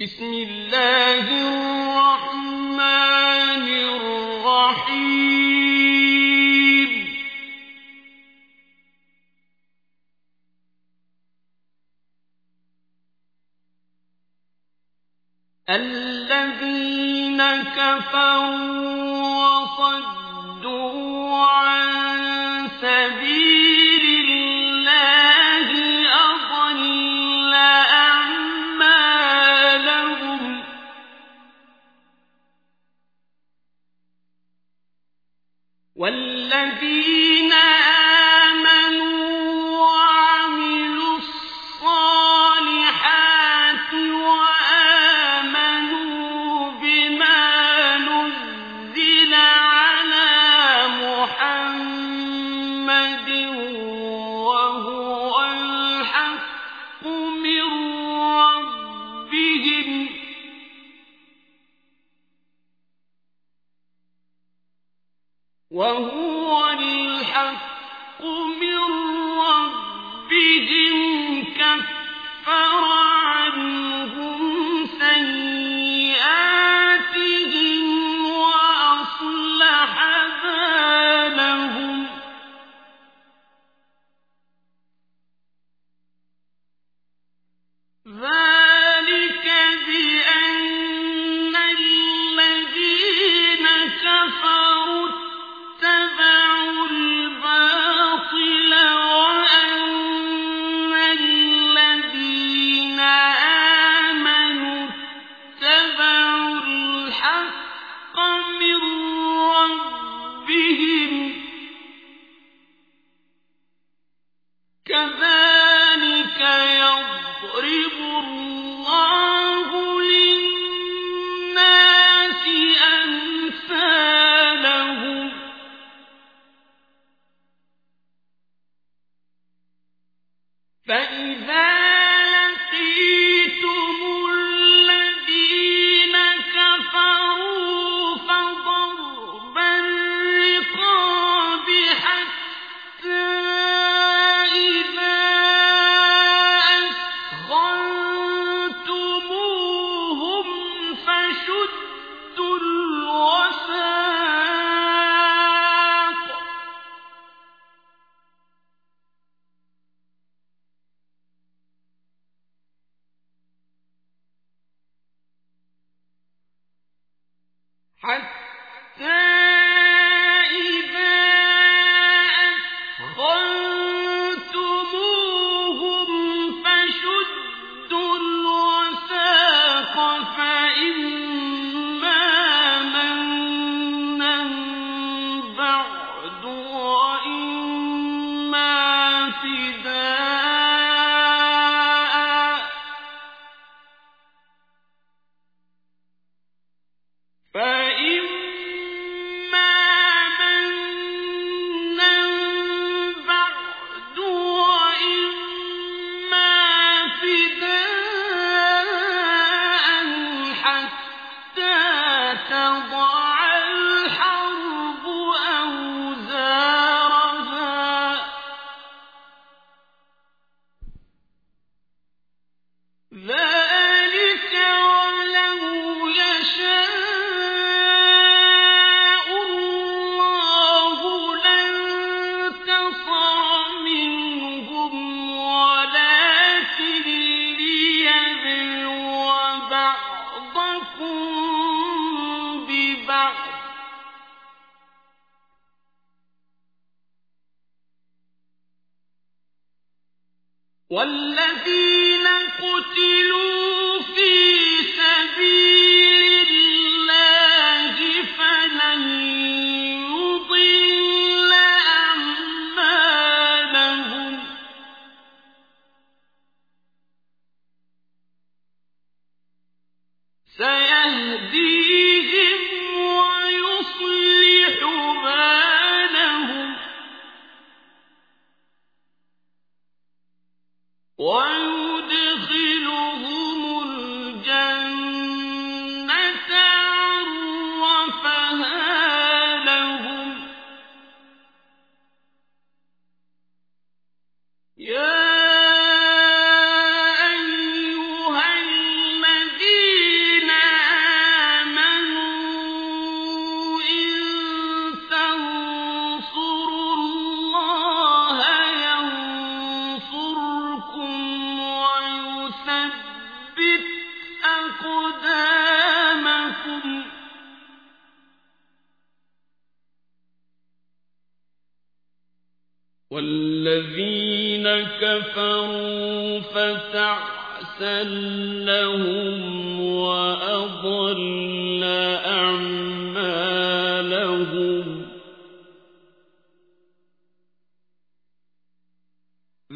بسم الله الرحمن الرحيم. الذين كفروا وصدوا عن سبيل والذين آمنوا وَالَّذِينَ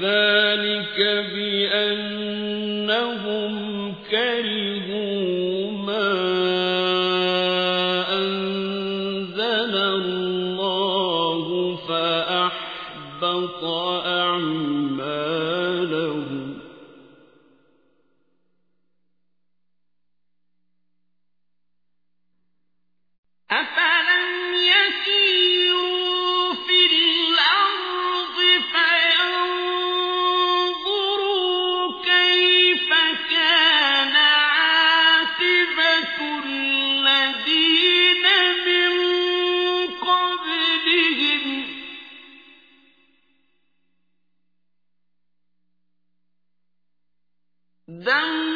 ذلك بأنهم دمر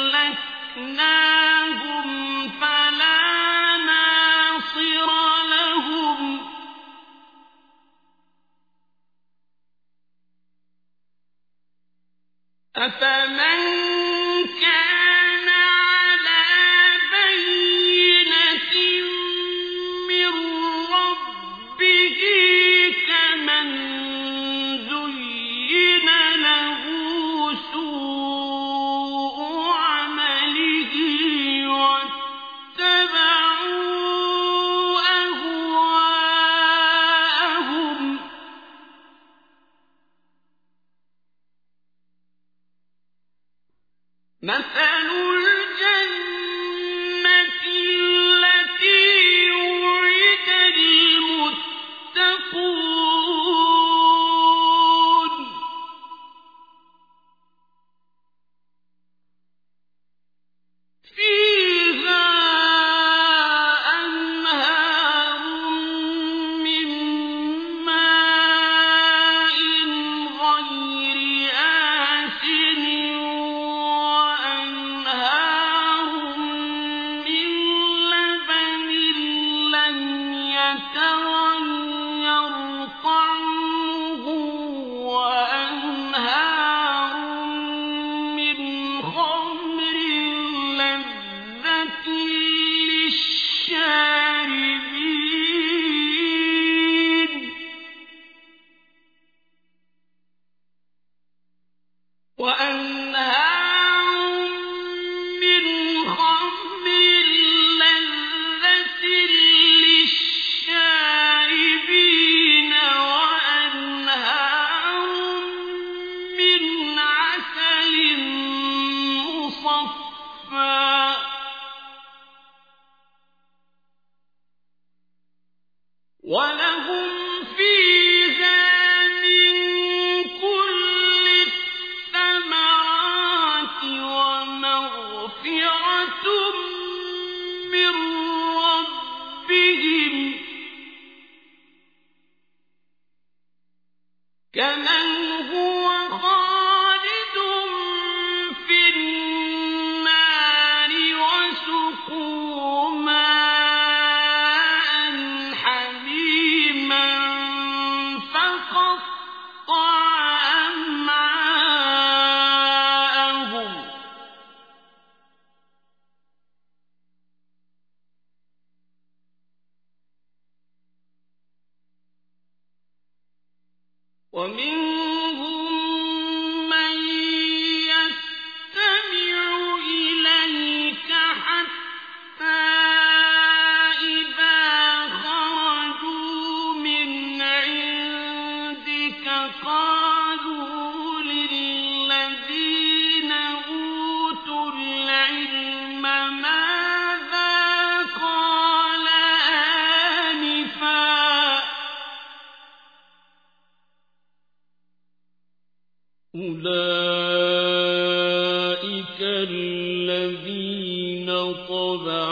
ومن ضعف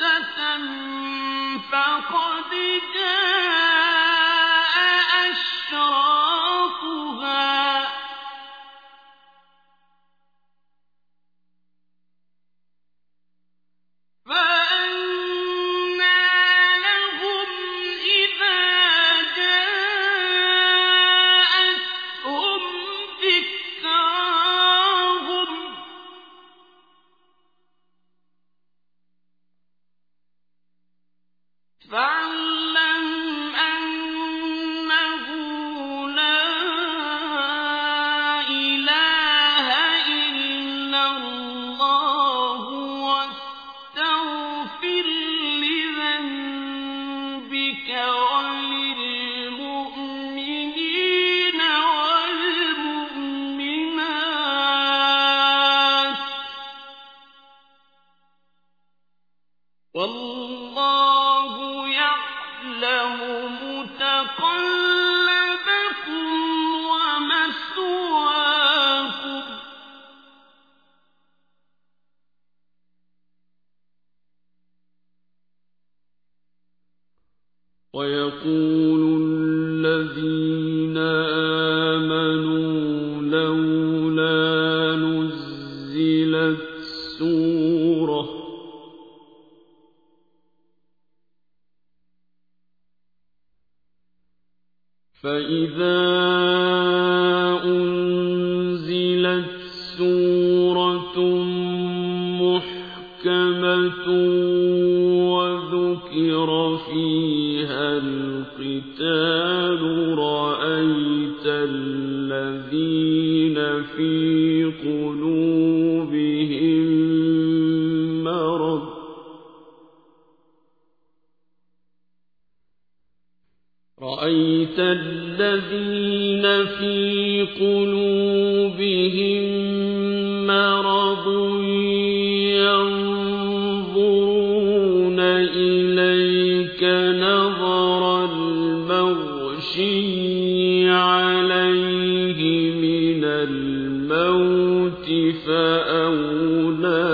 بغتة فقد جاءت أَنْتُمْ فأولى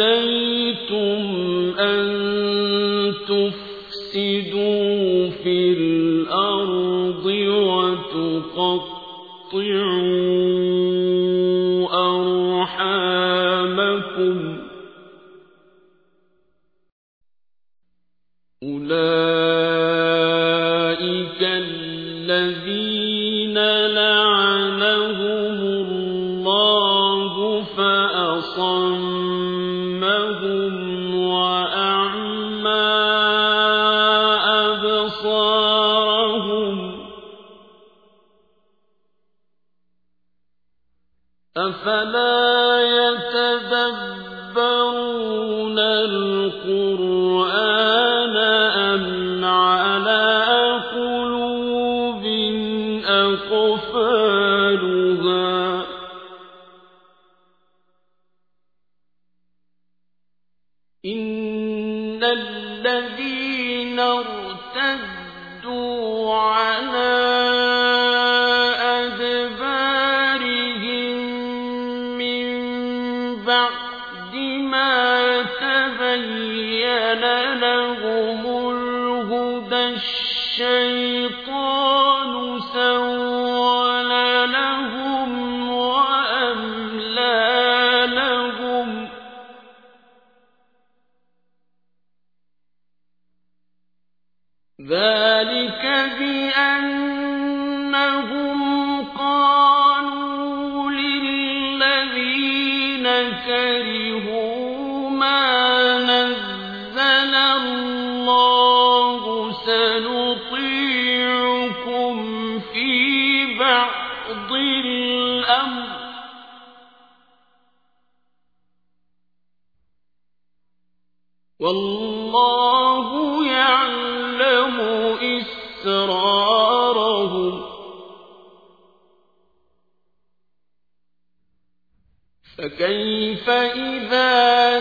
لن أن ذلك بأنهم قالوا للذين كرهوا ما نزل الله سنطيعكم في بعض الأمر والله أسرارهم. فكيف إذا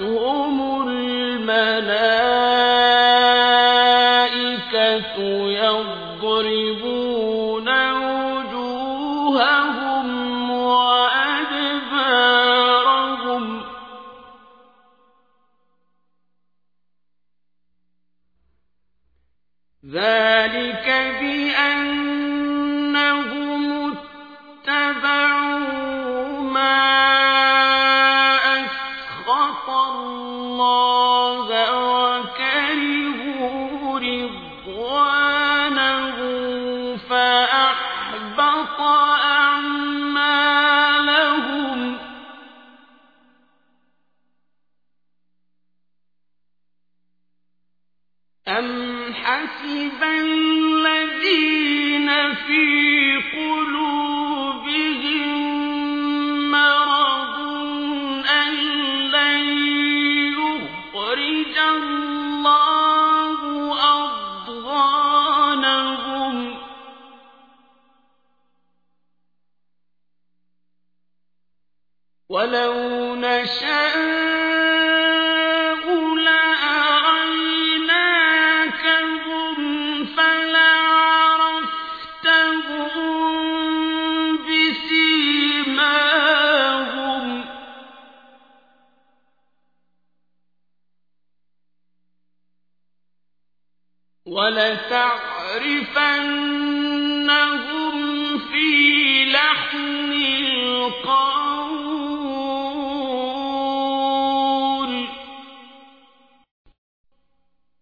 توفتهم الملائكة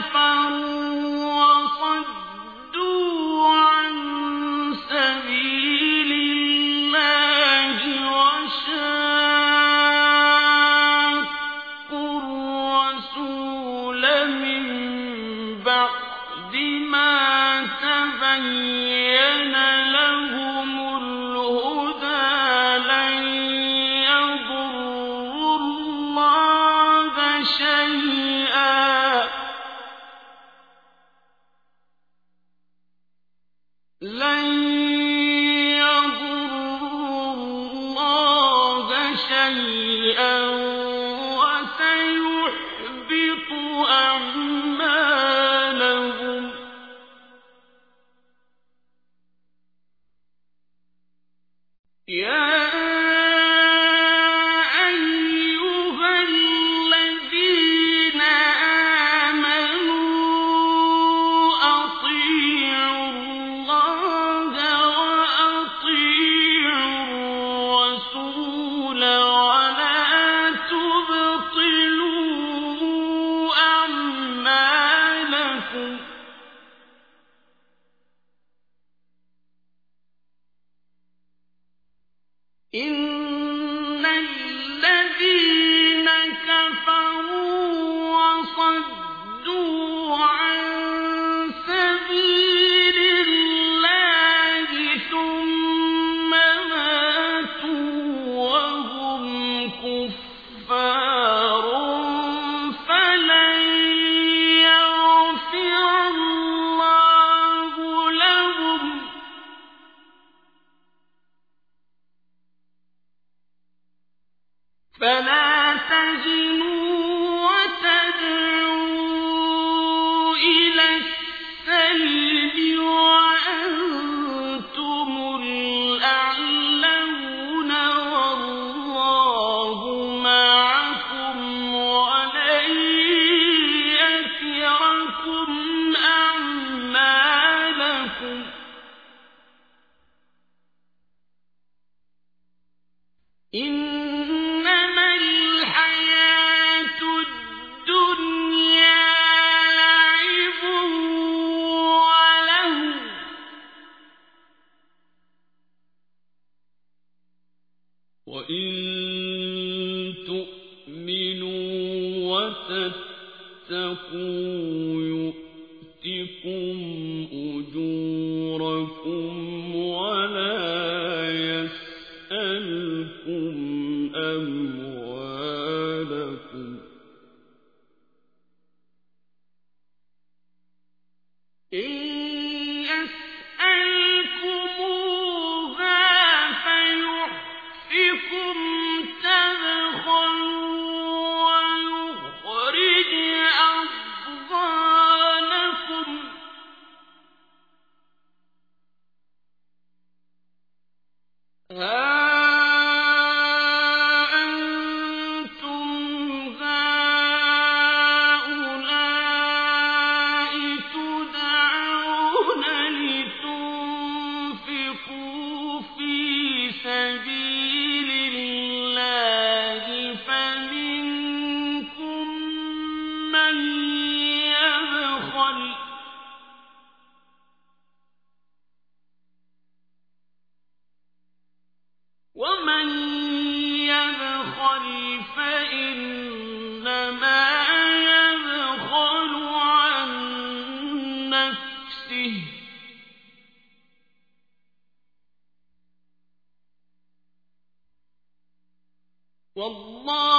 كفروا يا إن والله